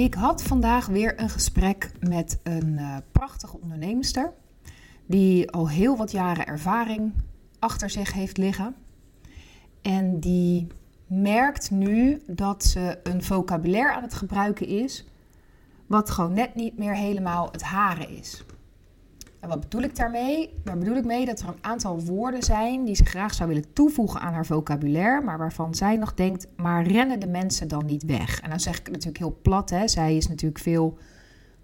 Ik had vandaag weer een gesprek met een uh, prachtige onderneemster. Die al heel wat jaren ervaring achter zich heeft liggen. En die merkt nu dat ze een vocabulaire aan het gebruiken is. Wat gewoon net niet meer helemaal het hare is. En wat bedoel ik daarmee? Daar bedoel ik mee dat er een aantal woorden zijn die ze graag zou willen toevoegen aan haar vocabulaire, maar waarvan zij nog denkt, maar rennen de mensen dan niet weg? En dan zeg ik het natuurlijk heel plat, hè? zij is natuurlijk veel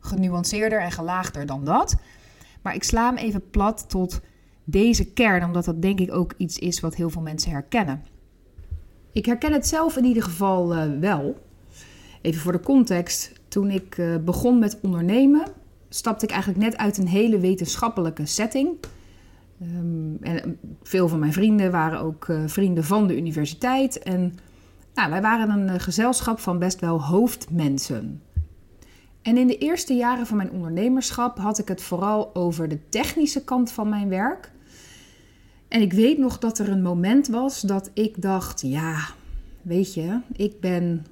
genuanceerder en gelaagder dan dat. Maar ik sla hem even plat tot deze kern, omdat dat denk ik ook iets is wat heel veel mensen herkennen. Ik herken het zelf in ieder geval uh, wel. Even voor de context, toen ik uh, begon met ondernemen, stapte ik eigenlijk net uit een hele wetenschappelijke setting. Um, en veel van mijn vrienden waren ook uh, vrienden van de universiteit. En nou, wij waren een uh, gezelschap van best wel hoofdmensen. En in de eerste jaren van mijn ondernemerschap had ik het vooral over de technische kant van mijn werk. En ik weet nog dat er een moment was dat ik dacht: ja, weet je, ik ben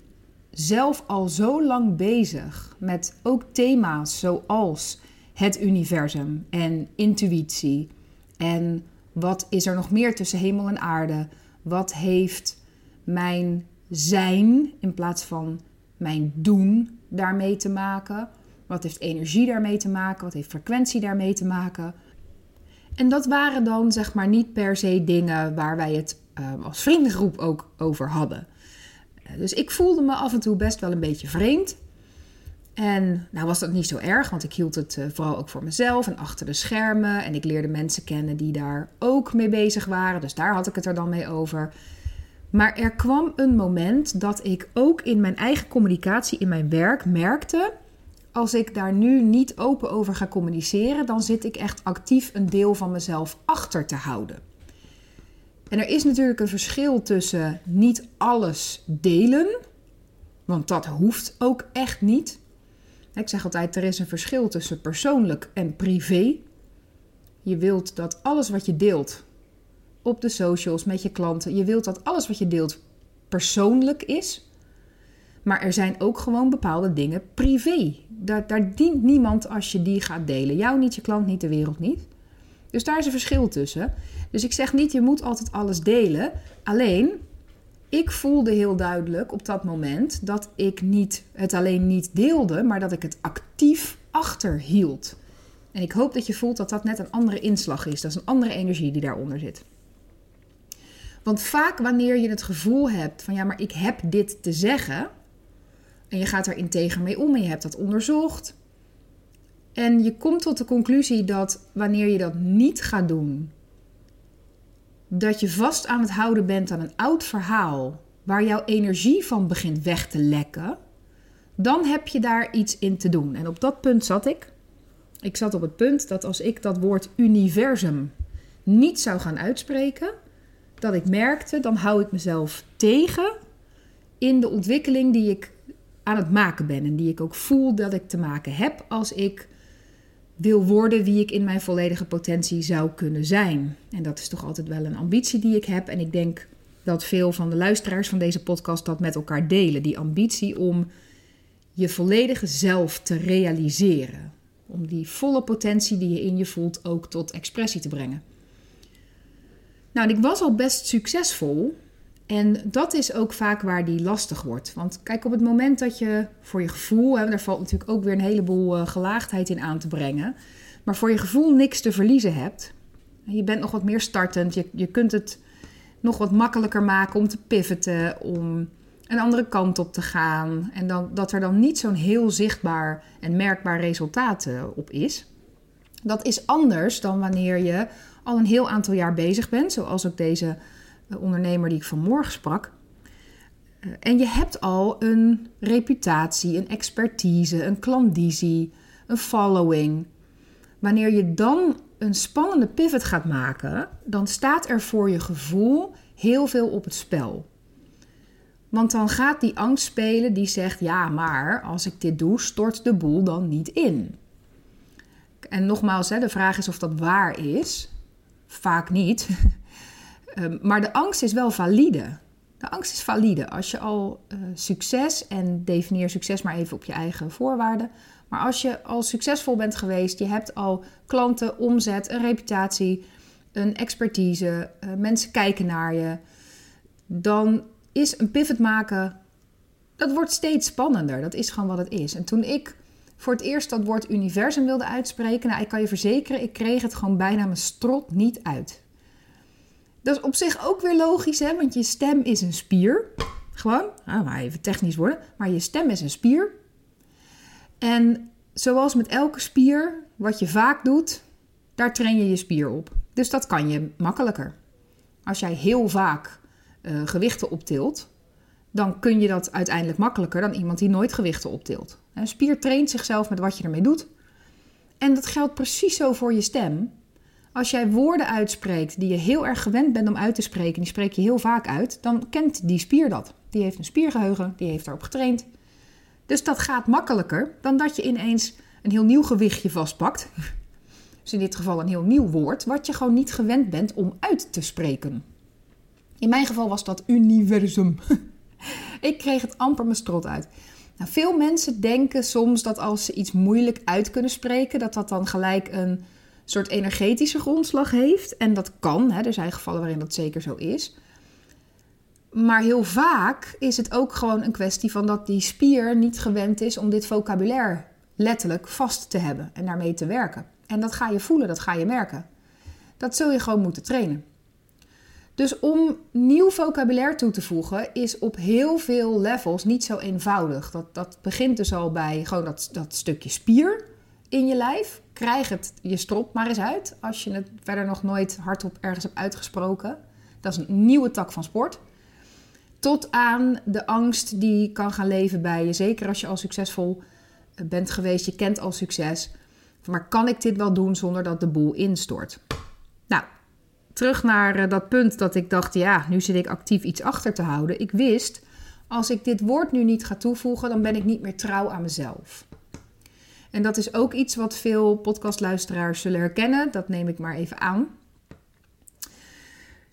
zelf al zo lang bezig met ook thema's zoals het universum en intuïtie. En wat is er nog meer tussen hemel en aarde? Wat heeft mijn zijn in plaats van mijn doen daarmee te maken? Wat heeft energie daarmee te maken? Wat heeft frequentie daarmee te maken? En dat waren dan zeg maar niet per se dingen waar wij het uh, als vriendengroep ook over hadden. Dus ik voelde me af en toe best wel een beetje vreemd. En nou was dat niet zo erg, want ik hield het uh, vooral ook voor mezelf en achter de schermen. En ik leerde mensen kennen die daar ook mee bezig waren. Dus daar had ik het er dan mee over. Maar er kwam een moment dat ik ook in mijn eigen communicatie, in mijn werk, merkte. Als ik daar nu niet open over ga communiceren, dan zit ik echt actief een deel van mezelf achter te houden. En er is natuurlijk een verschil tussen niet alles delen, want dat hoeft ook echt niet. Ik zeg altijd, er is een verschil tussen persoonlijk en privé. Je wilt dat alles wat je deelt op de socials met je klanten, je wilt dat alles wat je deelt persoonlijk is. Maar er zijn ook gewoon bepaalde dingen privé. Daar, daar dient niemand als je die gaat delen. Jou niet, je klant niet, de wereld niet. Dus daar is een verschil tussen. Dus ik zeg niet, je moet altijd alles delen. Alleen, ik voelde heel duidelijk op dat moment dat ik niet, het alleen niet deelde, maar dat ik het actief achterhield. En ik hoop dat je voelt dat dat net een andere inslag is. Dat is een andere energie die daaronder zit. Want vaak wanneer je het gevoel hebt van ja, maar ik heb dit te zeggen. En je gaat er integer mee om en je hebt dat onderzocht. En je komt tot de conclusie dat wanneer je dat niet gaat doen, dat je vast aan het houden bent aan een oud verhaal waar jouw energie van begint weg te lekken, dan heb je daar iets in te doen. En op dat punt zat ik. Ik zat op het punt dat als ik dat woord universum niet zou gaan uitspreken, dat ik merkte, dan hou ik mezelf tegen in de ontwikkeling die ik aan het maken ben en die ik ook voel dat ik te maken heb als ik wil worden wie ik in mijn volledige potentie zou kunnen zijn. En dat is toch altijd wel een ambitie die ik heb. En ik denk dat veel van de luisteraars van deze podcast dat met elkaar delen. Die ambitie om je volledige zelf te realiseren. Om die volle potentie die je in je voelt ook tot expressie te brengen. Nou, ik was al best succesvol. En dat is ook vaak waar die lastig wordt. Want kijk, op het moment dat je voor je gevoel, hè, daar valt natuurlijk ook weer een heleboel uh, gelaagdheid in aan te brengen, maar voor je gevoel niks te verliezen hebt. Je bent nog wat meer startend, je, je kunt het nog wat makkelijker maken om te pivoten, om een andere kant op te gaan. En dan, dat er dan niet zo'n heel zichtbaar en merkbaar resultaat uh, op is. Dat is anders dan wanneer je al een heel aantal jaar bezig bent, zoals ook deze ondernemer die ik vanmorgen sprak. Eh, en je hebt al een reputatie, een expertise, een klandizie, een following. Wanneer je dan een spannende pivot gaat maken, dan staat er voor je gevoel heel veel op het spel. Want dan gaat die angst spelen die zegt: ja, maar als ik dit doe, stort de boel dan niet in. En nogmaals, de vraag is of dat waar is. Vaak niet. Ehm, maar de angst is wel valide. De angst is valide. Als je al uh, succes, en definieer succes maar even op je eigen voorwaarden. Maar als je al succesvol bent geweest, je hebt al klanten, omzet, een reputatie, een expertise, uh, mensen kijken naar je, dan is een pivot maken, dat wordt steeds spannender. Dat is gewoon wat het is. En toen ik voor het eerst dat woord universum wilde uitspreken, nou, ik kan je verzekeren, ik kreeg het gewoon bijna mijn strot niet uit. Dat is op zich ook weer logisch, hè? want je stem is een spier. Gewoon, nou, maar even technisch worden, maar je stem is een spier. En zoals met elke spier, wat je vaak doet, daar train je je spier op. Dus dat kan je makkelijker. Als jij heel vaak uh, gewichten optilt, dan kun je dat uiteindelijk makkelijker dan iemand die nooit gewichten optilt. Een spier traint zichzelf met wat je ermee doet. En dat geldt precies zo voor je stem. Als jij woorden uitspreekt die je heel erg gewend bent om uit te spreken, die spreek je heel vaak uit, dan kent die spier dat. Die heeft een spiergeheugen, die heeft daarop getraind. Dus dat gaat makkelijker dan dat je ineens een heel nieuw gewichtje vastpakt. Dus in dit geval een heel nieuw woord, wat je gewoon niet gewend bent om uit te spreken. In mijn geval was dat universum. Ik kreeg het amper mijn strot uit. Nou, veel mensen denken soms dat als ze iets moeilijk uit kunnen spreken, dat dat dan gelijk een soort energetische grondslag heeft. En dat kan, hè. er zijn gevallen waarin dat zeker zo is. Maar heel vaak is het ook gewoon een kwestie van dat die spier niet gewend is om dit vocabulaire letterlijk vast te hebben en daarmee te werken. En dat ga je voelen, dat ga je merken. Dat zul je gewoon moeten trainen. Dus om nieuw vocabulaire toe te voegen is op heel veel levels niet zo eenvoudig. Dat, dat begint dus al bij gewoon dat, dat stukje spier in je lijf. Krijg het je strop maar eens uit als je het verder nog nooit hardop ergens hebt uitgesproken. Dat is een nieuwe tak van sport. Tot aan de angst die kan gaan leven bij je. Zeker als je al succesvol bent geweest, je kent al succes. Maar kan ik dit wel doen zonder dat de boel instort? Nou, terug naar eh, dat punt dat ik dacht, ja, nu zit ik actief iets achter te houden. Ik wist, als ik dit woord nu niet ga toevoegen, dan ben ik niet meer trouw aan mezelf. En dat is ook iets wat veel podcastluisteraars zullen herkennen. Dat neem ik maar even aan.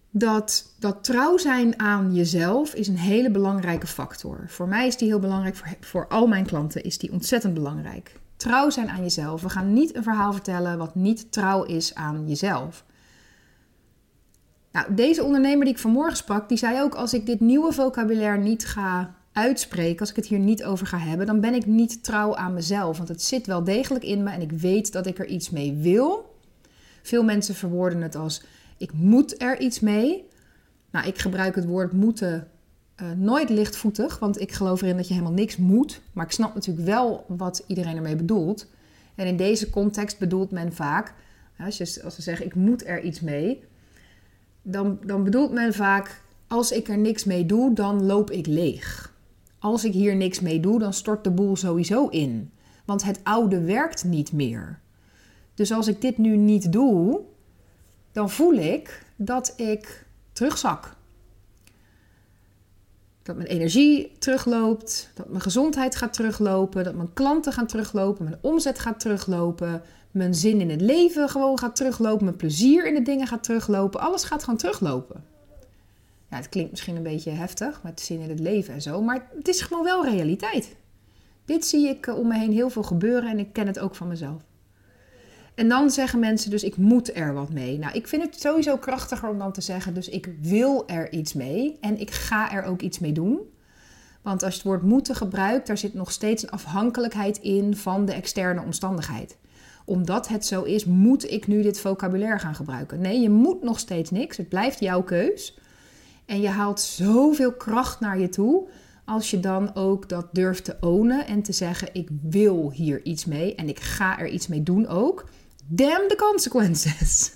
Dat, dat trouw zijn aan jezelf is een hele belangrijke factor. Voor mij is die heel belangrijk, voor, voor al mijn klanten is die ontzettend belangrijk. Trouw zijn aan jezelf. We gaan niet een verhaal vertellen wat niet trouw is aan jezelf. Nou, deze ondernemer die ik vanmorgen sprak, die zei ook: als ik dit nieuwe vocabulaire niet ga uitspreken, als ik het hier niet over ga hebben, dan ben ik niet trouw aan mezelf. Want het zit wel degelijk in me en ik weet dat ik er iets mee wil. Veel mensen verwoorden het als: ik moet er iets mee. Nou, ik gebruik het woord moeten uh, nooit lichtvoetig, want ik geloof erin dat je helemaal niks moet. Maar ik snap natuurlijk wel wat iedereen ermee bedoelt. En in deze context bedoelt men vaak, als, je, als ze zeggen ik moet er iets mee, dan, dan bedoelt men vaak als ik er niks mee doe, dan loop ik leeg. Als ik hier niks mee doe, dan stort de boel sowieso in. Want het oude werkt niet meer. Dus als ik dit nu niet doe, dan voel ik dat ik terugzak. Dat mijn energie terugloopt, dat mijn gezondheid gaat teruglopen, dat mijn klanten gaan teruglopen, mijn omzet gaat teruglopen, mijn zin in het leven gewoon gaat teruglopen, mijn plezier in de dingen gaat teruglopen. Alles gaat gewoon teruglopen. Ja, het klinkt misschien een beetje heftig met zin in het leven en zo, maar het is gewoon wel realiteit. Dit zie ik eh, om me heen heel veel gebeuren en ik ken het ook van mezelf. En dan zeggen mensen dus ik moet er wat mee. Nou, ik vind het sowieso krachtiger om dan te zeggen dus ik wil er iets mee en ik ga er ook iets mee doen. Want als je het woord moeten gebruikt, daar zit nog steeds een afhankelijkheid in van de externe omstandigheid. Omdat het zo is, moet ik nu dit vocabulaire gaan gebruiken. Nee, je moet nog steeds niks. Het blijft jouw keus. En je haalt zoveel kracht naar je toe als je dan ook dat durft te ownen en te zeggen: ik wil hier iets mee en ik ga er iets mee doen ook damn the consequences.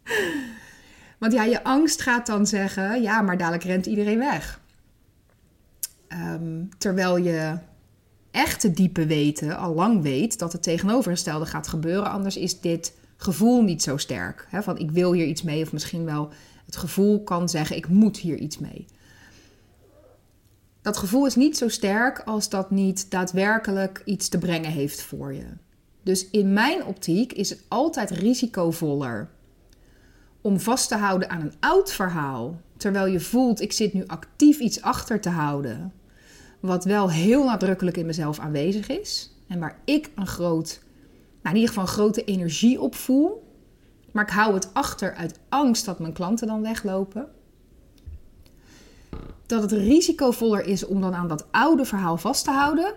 Want ja, je angst gaat dan zeggen: ja, maar dadelijk rent iedereen weg. Ehm, terwijl je echte diepe weten al lang weet dat het tegenovergestelde gaat gebeuren. Anders is dit gevoel niet zo sterk. Van ik wil hier iets mee, of misschien wel het gevoel kan zeggen: ik moet hier iets mee. Dat gevoel is niet zo sterk als dat niet daadwerkelijk iets te brengen heeft voor je. Dus in mijn optiek is het altijd risicovoller om vast te houden aan een oud verhaal terwijl je voelt, ik zit nu actief iets achter te houden, wat wel heel nadrukkelijk in mezelf aanwezig is en waar ik een groot, nou in ieder geval een grote energie op voel, maar ik hou het achter uit angst dat mijn klanten dan weglopen. Dat het risicovoller is om dan aan dat oude verhaal vast te houden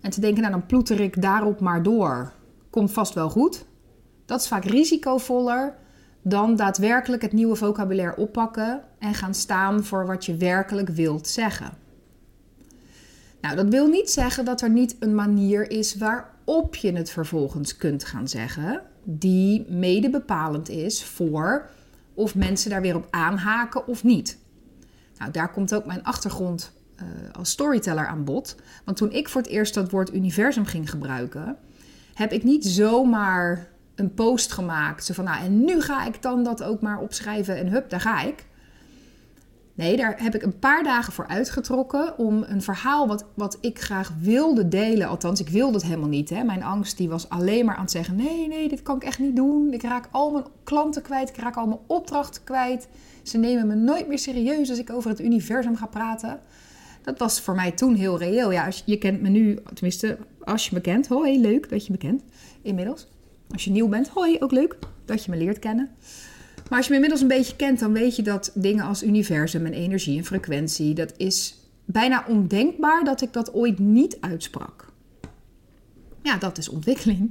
en te denken, nou dan ploeter ik daarop maar door, komt vast wel goed. Dat is vaak risicovoller dan daadwerkelijk het nieuwe vocabulaire oppakken en gaan staan voor wat je werkelijk wilt zeggen. Nou, dat wil niet zeggen dat er niet een manier is waarop je het vervolgens kunt gaan zeggen, die mede bepalend is voor of mensen daar weer op aanhaken of niet. Nou, daar komt ook mijn achtergrond uh, als storyteller aan bod. Want toen ik voor het eerst dat woord universum ging gebruiken, heb ik niet zomaar een post gemaakt. Van, nou, en nu ga ik dan dat ook maar opschrijven en hup, daar ga ik. Nee, daar heb ik een paar dagen voor uitgetrokken om een verhaal wat, wat ik graag wilde delen. Althans, ik wilde het helemaal niet. Hè. Mijn angst die was alleen maar aan het zeggen: nee, nee, dit kan ik echt niet doen. Ik raak al mijn klanten kwijt, ik raak al mijn opdrachten kwijt. Ze nemen me nooit meer serieus als ik over het universum ga praten. Dat was voor mij toen heel reëel. Ja, als je, je kent me nu, tenminste, als je me kent. Hoi, leuk dat je me kent inmiddels. Als je nieuw bent, hoi, ook leuk dat je me leert kennen. Maar als je me inmiddels een beetje kent, dan weet je dat dingen als universum en energie en frequentie, dat is bijna ondenkbaar dat ik dat ooit niet uitsprak. Ja, dat is ontwikkeling.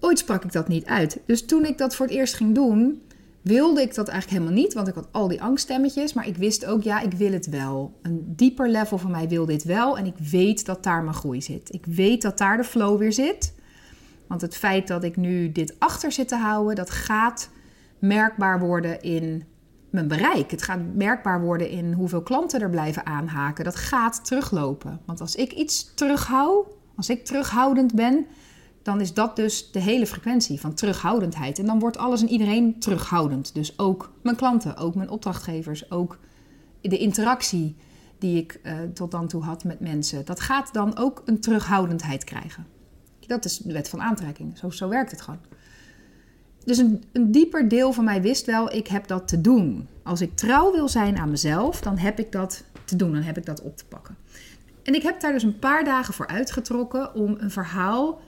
Ooit sprak ik dat niet uit. Dus toen ik dat voor het eerst ging doen, wilde ik dat eigenlijk helemaal niet, want ik had al die angststemmetjes. Maar ik wist ook, ja, ik wil het wel. Een dieper level van mij wil dit wel. En ik weet dat daar mijn groei zit. Ik weet dat daar de flow weer zit. Want het feit dat ik nu dit achter zit te houden, dat gaat merkbaar worden in mijn bereik. Het gaat merkbaar worden in hoeveel klanten er blijven aanhaken. Dat gaat teruglopen. Want als ik iets terughoud, als ik terughoudend ben, dan is dat dus de hele frequentie van terughoudendheid. En dan wordt alles en iedereen terughoudend. Dus ook mijn klanten, ook mijn opdrachtgevers, ook de interactie die ik uh, tot dan toe had met mensen. Dat gaat dan ook een terughoudendheid krijgen. Dat is de wet van aantrekking. Zo, zo werkt het gewoon. Dus een, dieper deel van mij wist wel, ik heb dat te doen. Als ik trouw wil zijn aan mezelf, dan heb ik dat te doen, dan heb ik dat op te pakken. En ik heb daar dus een paar dagen voor uitgetrokken om een verhaal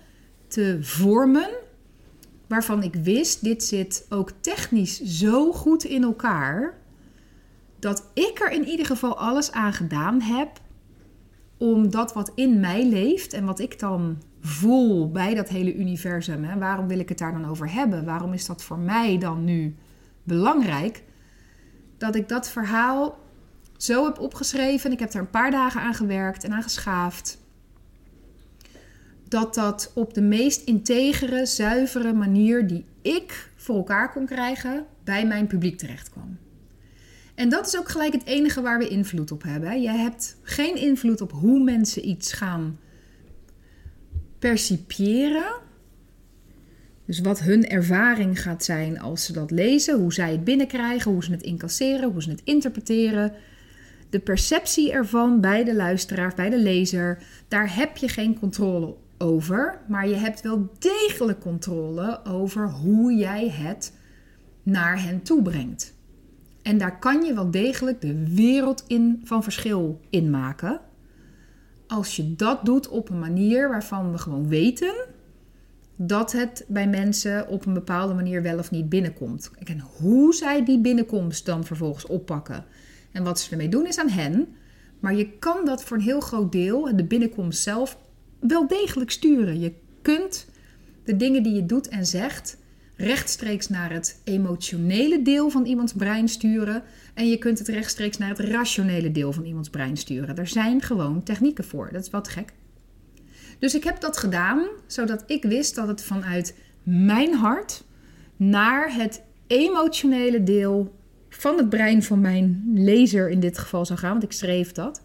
te vormen waarvan ik wist, dit zit ook technisch zo goed in elkaar, dat ik er in ieder geval alles aan gedaan heb om dat wat in mij leeft en wat ik dan voel bij dat hele universum. Hè? Waarom wil ik het daar dan over hebben? Waarom is dat voor mij dan nu belangrijk? Dat ik dat verhaal zo heb opgeschreven. Ik heb er een paar dagen aan gewerkt en aan geschaafd. Dat dat op de meest integere, zuivere manier die ik voor elkaar kon krijgen, bij mijn publiek terecht kwam. En dat is ook gelijk het enige waar we invloed op hebben. Je hebt geen invloed op hoe mensen iets gaan percipiëren. Dus wat hun ervaring gaat zijn als ze dat lezen, hoe zij het binnenkrijgen, hoe ze het incasseren, hoe ze het interpreteren. De perceptie ervan bij de luisteraar, bij de lezer, daar heb je geen controle over. Maar je hebt wel degelijk controle over hoe jij het naar hen toe brengt. En daar kan je wel degelijk de wereld in van verschil in maken als je dat doet op een manier waarvan we gewoon weten dat het bij mensen op een bepaalde manier wel of niet binnenkomt. En hoe zij die binnenkomst dan vervolgens oppakken en wat ze ermee doen is aan hen. Maar je kan dat voor een heel groot deel, de binnenkomst zelf, wel degelijk sturen. Je kunt de dingen die je doet en zegt rechtstreeks naar het emotionele deel van iemands brein sturen. En je kunt het rechtstreeks naar het rationele deel van iemands brein sturen. Er zijn gewoon technieken voor. Dat is wat gek. Dus ik heb dat gedaan zodat ik wist dat het vanuit mijn hart naar het emotionele deel van het brein van mijn lezer in dit geval zou gaan, want ik schreef dat.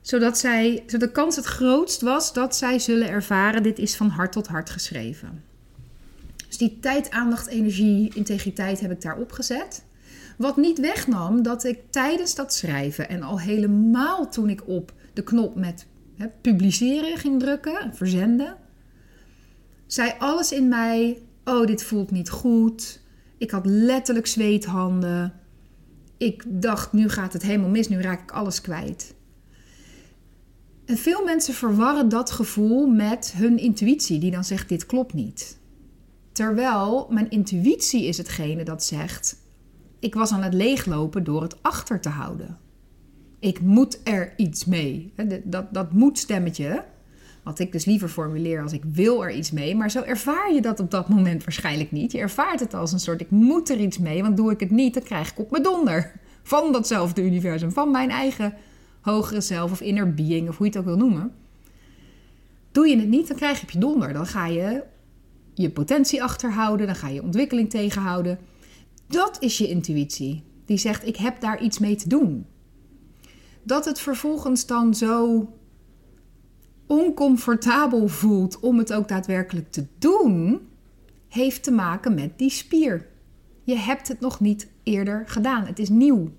Zodat, zij, zodat de kans het grootst was dat zij zullen ervaren: dit is van hart tot hart geschreven. Dus die tijd, aandacht, energie, integriteit heb ik daarop gezet. Wat niet wegnam dat ik tijdens dat schrijven en al helemaal toen ik op de knop met publiceren ging drukken, verzenden, zei alles in mij: Oh, dit voelt niet goed. Ik had letterlijk zweethanden. ik dacht, nu gaat het helemaal mis, nu raak ik alles kwijt. En veel mensen verwarren dat gevoel met hun intuïtie, die dan zegt: dit klopt niet. Terwijl mijn intuïtie is hetgene dat zegt: ik was aan het leeglopen door het achter te houden. Ik moet er iets mee. Dat, dat moet stemmetje. Wat ik dus liever formuleer als ik wil er iets mee. Maar zo ervaar je dat op dat moment waarschijnlijk niet. Je ervaart het als een soort ik moet er iets mee. Want doe ik het niet, dan krijg ik op mijn donder. Van datzelfde universum. Van mijn eigen hogere zelf of inner being of hoe je het ook wil noemen. Doe je het niet, dan krijg je op je donder. Dan ga je je potentie achterhouden. Dan ga je ontwikkeling tegenhouden. Dat is je intuïtie. Die zegt ik heb daar iets mee te doen. Dat het vervolgens dan zo oncomfortabel voelt om het ook daadwerkelijk te doen, heeft te maken met die spier. Je hebt het nog niet eerder gedaan. Het is nieuw.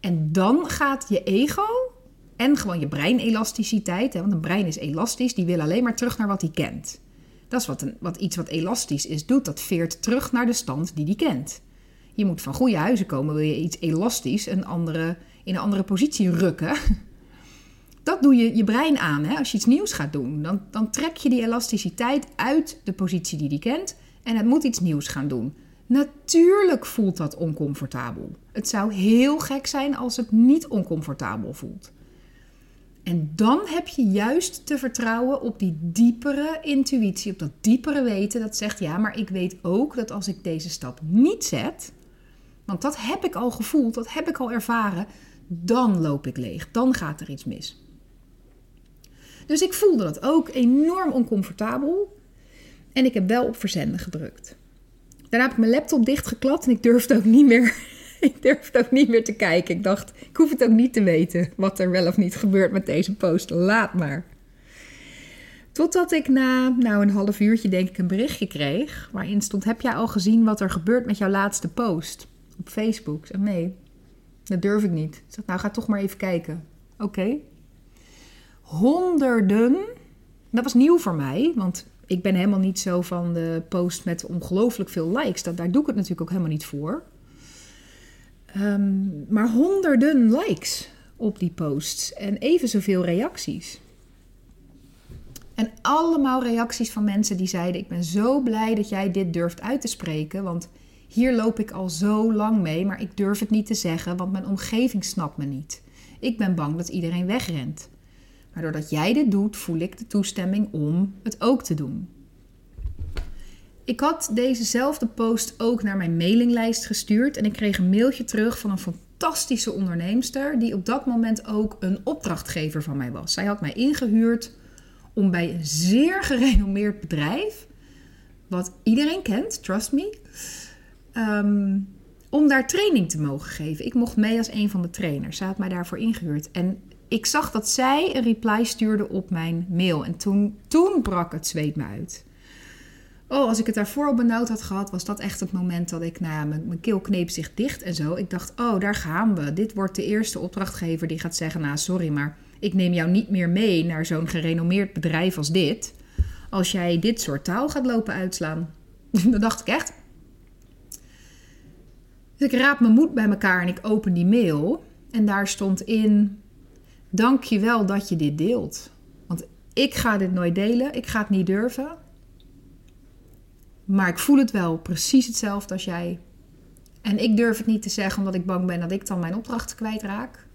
En dan gaat je ego en gewoon je breinelasticiteit, hè, want een brein is elastisch, die wil alleen maar terug naar wat hij kent. Dat is wat, een, wat iets wat elastisch is doet, dat veert terug naar de stand die hij kent. Je moet van goede huizen komen, wil je iets elastisch een andere, in een andere positie rukken. Dat doe je je brein aan hè? als je iets nieuws gaat doen. Dan, dan trek je die elasticiteit uit de positie die die kent en het moet iets nieuws gaan doen. Natuurlijk voelt dat oncomfortabel. Het zou heel gek zijn als het niet oncomfortabel voelt. En dan heb je juist te vertrouwen op die diepere intuïtie, op dat diepere weten dat zegt ja, maar ik weet ook dat als ik deze stap niet zet, want dat heb ik al gevoeld, dat heb ik al ervaren, dan loop ik leeg, dan gaat er iets mis. Dus ik voelde dat ook enorm oncomfortabel en ik heb wel op verzenden gedrukt. Daarna heb ik mijn laptop dichtgeklapt en ik durfde ook niet meer. ik durfde ook niet meer te kijken. Ik dacht, ik hoef het ook niet te weten wat er wel of niet gebeurt met deze post. Laat maar. Totdat ik na nou, een half uurtje denk ik een berichtje kreeg. Waarin stond, heb jij al gezien wat er gebeurt met jouw laatste post? Op Facebook. Ik zeg, nee, dat durf ik niet. Ik zeg, nou ga toch maar even kijken. Oké. Honderden. Dat was nieuw voor mij, want ik ben helemaal niet zo van de post met ongelooflijk veel likes. Dat, daar doe ik het natuurlijk ook helemaal niet voor. Um, maar honderden likes op die posts en even zoveel reacties. En allemaal reacties van mensen die zeiden: Ik ben zo blij dat jij dit durft uit te spreken. Want hier loop ik al zo lang mee, maar ik durf het niet te zeggen, want mijn omgeving snapt me niet. Ik ben bang dat iedereen wegrent. Maar doordat jij dit doet, voel ik de toestemming om het ook te doen. Ik had dezezelfde post ook naar mijn mailinglijst gestuurd en ik kreeg een mailtje terug van een fantastische onderneemster die op dat moment ook een opdrachtgever van mij was. Zij had mij ingehuurd om bij een zeer gerenommeerd bedrijf, wat iedereen kent, trust me, ehm, om daar training te mogen geven. Ik mocht mee als een van de trainers. Zij had mij daarvoor ingehuurd. En ik zag dat zij een reply stuurde op mijn mail. En toen, toen brak het zweet me uit. Oh, als ik het daarvoor al benauwd had gehad, was dat echt het moment dat ik, nou mijn, mijn keel kneep zich dicht en zo. Ik dacht, oh, daar gaan we. Dit wordt de eerste opdrachtgever die gaat zeggen, nou sorry, maar ik neem jou niet meer mee naar zo'n gerenommeerd bedrijf als dit. Als jij dit soort taal gaat lopen uitslaan. dat dacht ik echt. Dus ik raap mijn moed bij elkaar en ik open die mail. En daar stond in: Dank je wel dat je dit deelt. Want ik ga dit nooit delen, ik ga het niet durven. Maar ik voel het wel precies hetzelfde als jij. En ik durf het niet te zeggen omdat ik bang ben dat ik dan mijn opdracht kwijtraak.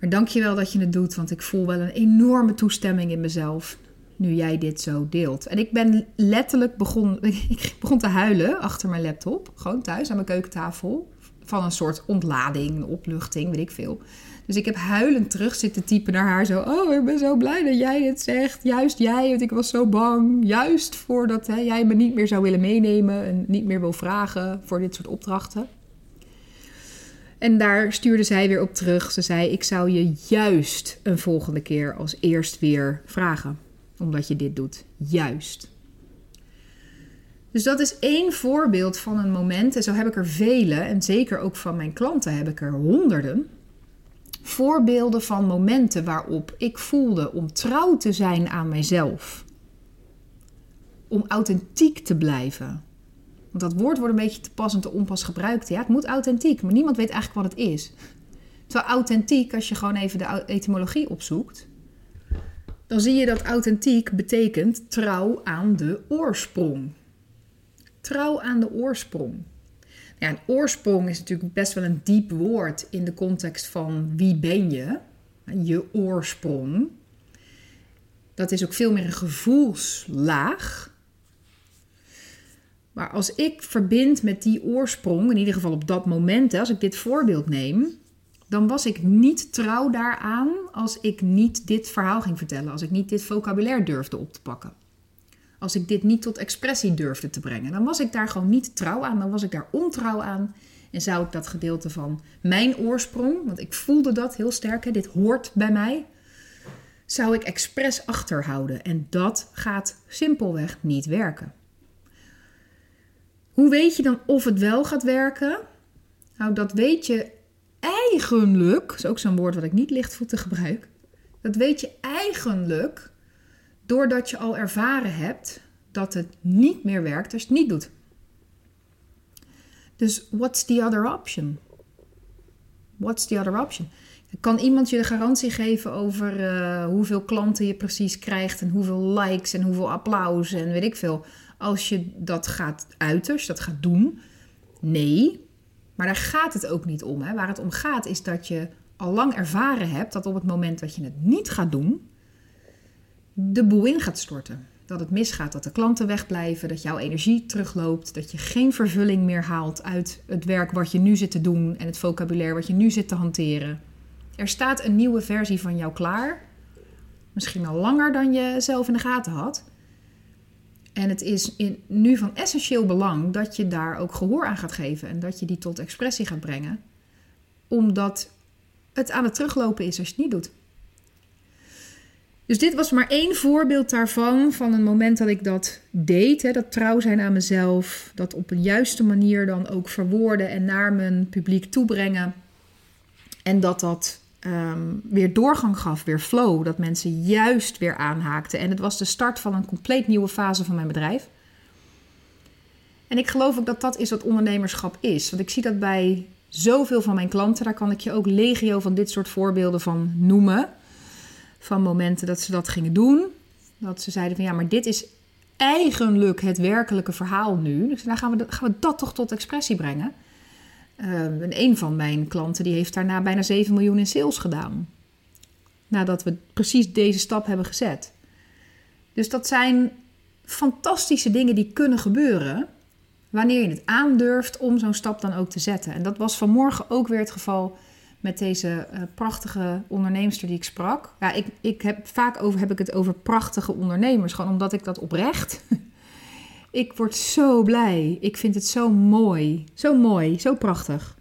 Maar dank je wel dat je het doet, want ik voel wel een enorme toestemming in mezelf nu jij dit zo deelt. En ik ben letterlijk begon, ik begon te huilen achter mijn laptop, gewoon thuis aan mijn keukentafel, van een soort ontlading, opluchting, weet ik veel. Dus ik heb huilend terug zitten typen naar haar zo. Oh, ik ben zo blij dat jij dit zegt. Juist jij, want ik was zo bang. Juist voordat hè, jij me niet meer zou willen meenemen en niet meer wil vragen voor dit soort opdrachten. En daar stuurde zij weer op terug. Ze zei: Ik zou je juist een volgende keer als eerst weer vragen. Omdat je dit doet. Juist. Dus dat is één voorbeeld van een moment. En zo heb ik er vele. En zeker ook van mijn klanten heb ik er honderden voorbeelden van momenten waarop ik voelde om trouw te zijn aan mijzelf. Om authentiek te blijven. Want dat woord wordt een beetje te pas en te onpas gebruikt. Ja, het moet authentiek, maar niemand weet eigenlijk wat het is. Terwijl authentiek, als je gewoon even de etymologie opzoekt, dan zie je dat authentiek betekent trouw aan de oorsprong. Trouw aan de oorsprong. Ja, een oorsprong is natuurlijk best wel een diep woord in de context van wie ben je, je oorsprong. Dat is ook veel meer een gevoelslaag. Maar als ik verbind met die oorsprong, in ieder geval op dat moment, als ik dit voorbeeld neem, dan was ik niet trouw daaraan als ik niet dit verhaal ging vertellen, als ik niet dit vocabulaire durfde op te pakken. Als ik dit niet tot expressie durfde te brengen, dan was ik daar gewoon niet trouw aan, dan was ik daar ontrouw aan. En zou ik dat gedeelte van mijn oorsprong, want ik voelde dat heel sterk, hè, dit hoort bij mij, zou ik expres achterhouden. En dat gaat simpelweg niet werken. Hoe weet je dan of het wel gaat werken? Nou, dat weet je eigenlijk, is ook zo'n woord wat ik niet lichtvoetig gebruik. Dat weet je eigenlijk doordat je al ervaren hebt dat het niet meer werkt als je het niet doet. Dus what's the other option? What's the other option? Kan iemand je de garantie geven over uh, hoeveel klanten je precies krijgt en hoeveel likes en hoeveel applaus en weet ik veel als je dat gaat je dat gaat doen? Nee, maar daar gaat het ook niet om. Hè. Waar het om gaat is dat je al lang ervaren hebt dat op het moment dat je het niet gaat doen, de boel in gaat storten. Dat het misgaat, dat de klanten wegblijven, dat jouw energie terugloopt, dat je geen vervulling meer haalt uit het werk wat je nu zit te doen en het vocabulaire wat je nu zit te hanteren. Er staat een nieuwe versie van jou klaar, misschien al langer dan je zelf in de gaten had. En het is in, nu van essentieel belang dat je daar ook gehoor aan gaat geven en dat je die tot expressie gaat brengen, omdat het aan het teruglopen is als je het niet doet. Dus dit was maar één voorbeeld daarvan, van een moment dat ik dat deed. Hè, dat trouw zijn aan mezelf, dat op een juiste manier dan ook verwoorden en naar mijn publiek toebrengen. En dat dat ehm, weer doorgang gaf, weer flow, dat mensen juist weer aanhaakten. En het was de start van een compleet nieuwe fase van mijn bedrijf. En ik geloof ook dat dat is wat ondernemerschap is. Want ik zie dat bij zoveel van mijn klanten, daar kan ik je ook legio van dit soort voorbeelden van noemen van momenten dat ze dat gingen doen. Dat ze zeiden van ja, maar dit is eigenlijk het werkelijke verhaal nu. Dus dan gaan we, gaan we dat toch tot expressie brengen. En een van mijn klanten die heeft daarna bijna 7 miljoen in sales gedaan. Nadat we precies deze stap hebben gezet. Dus dat zijn fantastische dingen die kunnen gebeuren. Wanneer je het aandurft om zo'n stap dan ook te zetten. En dat was vanmorgen ook weer het geval met deze uh, prachtige onderneemster die ik sprak. Ja, ik, ik heb vaak over, heb ik het over prachtige ondernemers, gewoon omdat ik dat oprecht. Ik word zo blij. Ik vind het zo mooi. Zo mooi, zo prachtig.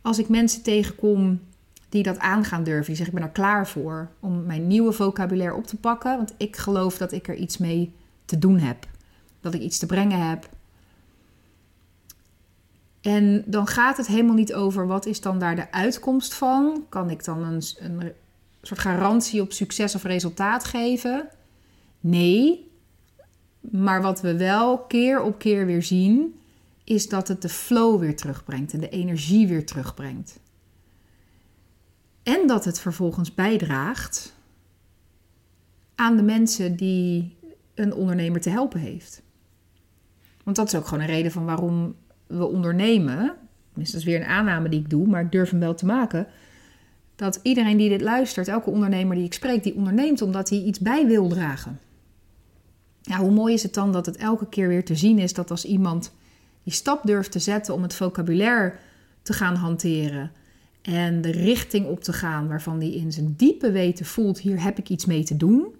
Als ik mensen tegenkom die dat aan gaan durven, die zeggen ik ben er klaar voor om mijn nieuwe vocabulaire op te pakken, want ik geloof dat ik er iets mee te doen heb. Dat ik iets te brengen heb, en dan gaat het helemaal niet over wat is dan daar de uitkomst van. Kan ik dan een, een soort garantie op succes of resultaat geven? Nee. Maar wat we wel keer op keer weer zien, is dat het de flow weer terugbrengt en de energie weer terugbrengt. En dat het vervolgens bijdraagt aan de mensen die een ondernemer te helpen heeft. Want dat is ook gewoon een reden van waarom we ondernemen, dat is weer een aanname die ik doe, maar ik durf hem wel te maken, dat iedereen die dit luistert, elke ondernemer die ik spreek, die onderneemt omdat hij iets bij wil dragen. Ja, hoe mooi is het dan dat het elke keer weer te zien is dat als iemand die stap durft te zetten om het vocabulaire te gaan hanteren en de richting op te gaan waarvan hij in zijn diepe weten voelt, hier heb ik iets mee te doen,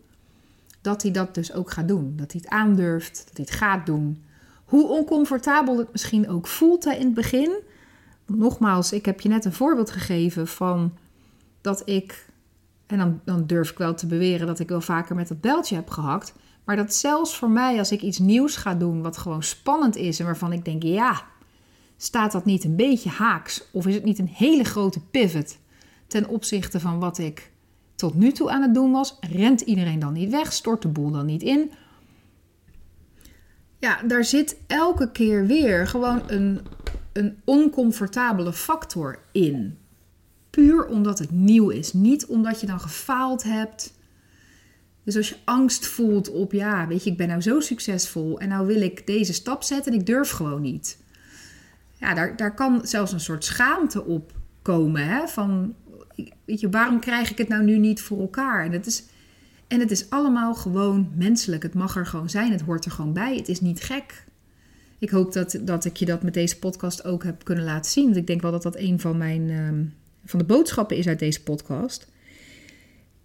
dat hij dat dus ook gaat doen. Dat hij het aandurft, dat hij het gaat doen. Hoe oncomfortabel het misschien ook voelt in het begin. Nogmaals, ik heb je net een voorbeeld gegeven van dat ik, en dan, dan durf ik wel te beweren dat ik wel vaker met dat beltje heb gehakt. Maar dat zelfs voor mij, als ik iets nieuws ga doen wat gewoon spannend is en waarvan ik denk, ja, staat dat niet een beetje haaks? Of is het niet een hele grote pivot ten opzichte van wat ik tot nu toe aan het doen was? Rent iedereen dan niet weg? Stort de boel dan niet in? Ja, daar zit elke keer weer gewoon een, een oncomfortabele factor in. Puur omdat het nieuw is. Niet omdat je dan gefaald hebt. Dus als je angst voelt op, ja, weet je, ik ben nou zo succesvol en nou wil ik deze stap zetten en ik durf gewoon niet. Ja, daar, daar kan zelfs een soort schaamte op komen. Hè? Van, weet je, waarom krijg ik het nou nu niet voor elkaar? En het is, en het is allemaal gewoon menselijk. Het mag er gewoon zijn. Het hoort er gewoon bij. Het is niet gek. Ik hoop dat, dat ik je dat met deze podcast ook heb kunnen laten zien. Want ik denk wel dat dat een van mijn ehm, van de boodschappen is uit deze podcast.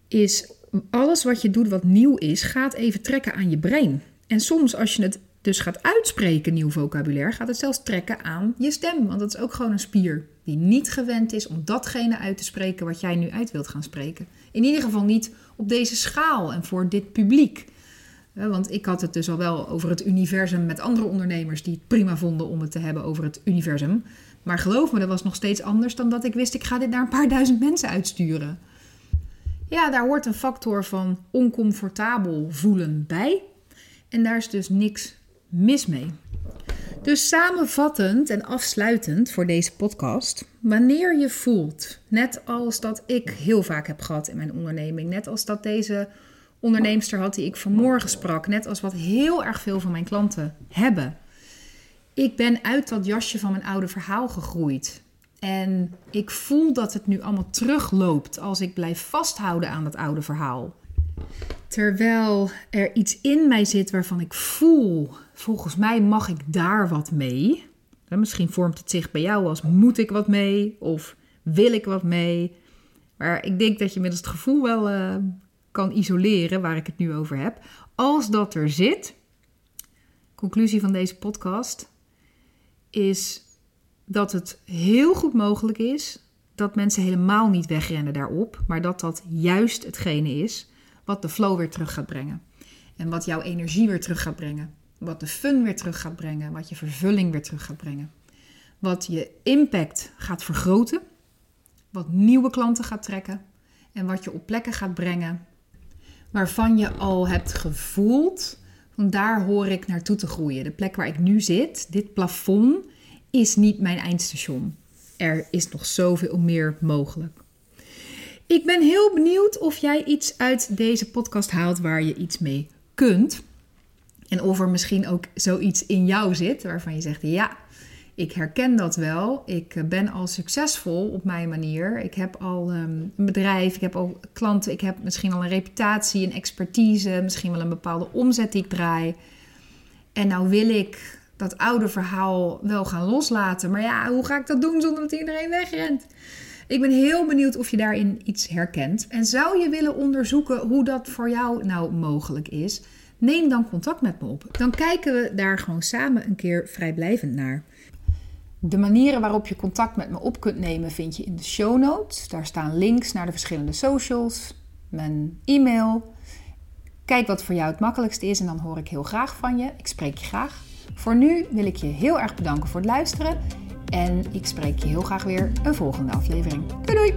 Is alles wat je doet wat nieuw is, gaat even trekken aan je brein. En soms als je het dus gaat uitspreken, nieuw vocabulaire, gaat het zelfs trekken aan je stem. Want dat is ook gewoon een spier die niet gewend is om datgene uit te spreken wat jij nu uit wilt gaan spreken. In ieder geval niet op deze schaal en voor dit publiek. Want ik had het dus al wel over het universum met andere ondernemers die het prima vonden om het te hebben over het universum. Maar geloof me, dat was nog steeds anders dan dat ik wist, ik ga dit naar een paar duizend mensen uitsturen. Ja, daar hoort een factor van oncomfortabel voelen bij. En daar is dus niks mis mee. Dus samenvattend en afsluitend voor deze podcast. Wanneer je voelt, net als dat ik heel vaak heb gehad in mijn onderneming, net als dat deze onderneemster had die ik vanmorgen sprak, net als wat heel erg veel van mijn klanten hebben. Ik ben uit dat jasje van mijn oude verhaal gegroeid. En ik voel dat het nu allemaal terugloopt als ik blijf vasthouden aan dat oude verhaal. Terwijl er iets in mij zit waarvan ik voel, volgens mij mag ik daar wat mee. Misschien vormt het zich bij jou als moet ik wat mee of wil ik wat mee. Maar ik denk dat je middels het gevoel wel uh, kan isoleren waar ik het nu over heb. Als dat er zit, conclusie van deze podcast, is dat het heel goed mogelijk is dat mensen helemaal niet wegrennen daarop, maar dat dat juist hetgene is wat de flow weer terug gaat brengen. En wat jouw energie weer terug gaat brengen. Wat de fun weer terug gaat brengen. Wat je vervulling weer terug gaat brengen. Wat je impact gaat vergroten. Wat nieuwe klanten gaat trekken. En wat je op plekken gaat brengen waarvan je al hebt gevoeld. Van daar hoor ik naartoe te groeien. De plek waar ik nu zit, dit plafond, is niet mijn eindstation. Er is nog zoveel meer mogelijk. Ik ben heel benieuwd of jij iets uit deze podcast haalt waar je iets mee kunt. En of er misschien ook zoiets in jou zit waarvan je zegt: ja, ik herken dat wel. Ik ben al succesvol op mijn manier. Ik heb al ehm, een bedrijf, ik heb al klanten, ik heb misschien al een reputatie, een expertise, misschien wel een bepaalde omzet die ik draai. En nou wil ik dat oude verhaal wel gaan loslaten. Maar ja, hoe ga ik dat doen zonder dat iedereen wegrent? Ik ben heel benieuwd of je daarin iets herkent. En zou je willen onderzoeken hoe dat voor jou nou mogelijk is? Neem dan contact met me op. Dan kijken we daar gewoon samen een keer vrijblijvend naar. De manieren waarop je contact met me op kunt nemen vind je in de show notes. Daar staan links naar de verschillende socials, mijn e-mail. Kijk wat voor jou het makkelijkste is en dan hoor ik heel graag van je. Ik spreek je graag. Voor nu wil ik je heel erg bedanken voor het luisteren en ik spreek je heel graag weer een volgende aflevering. Doei doei!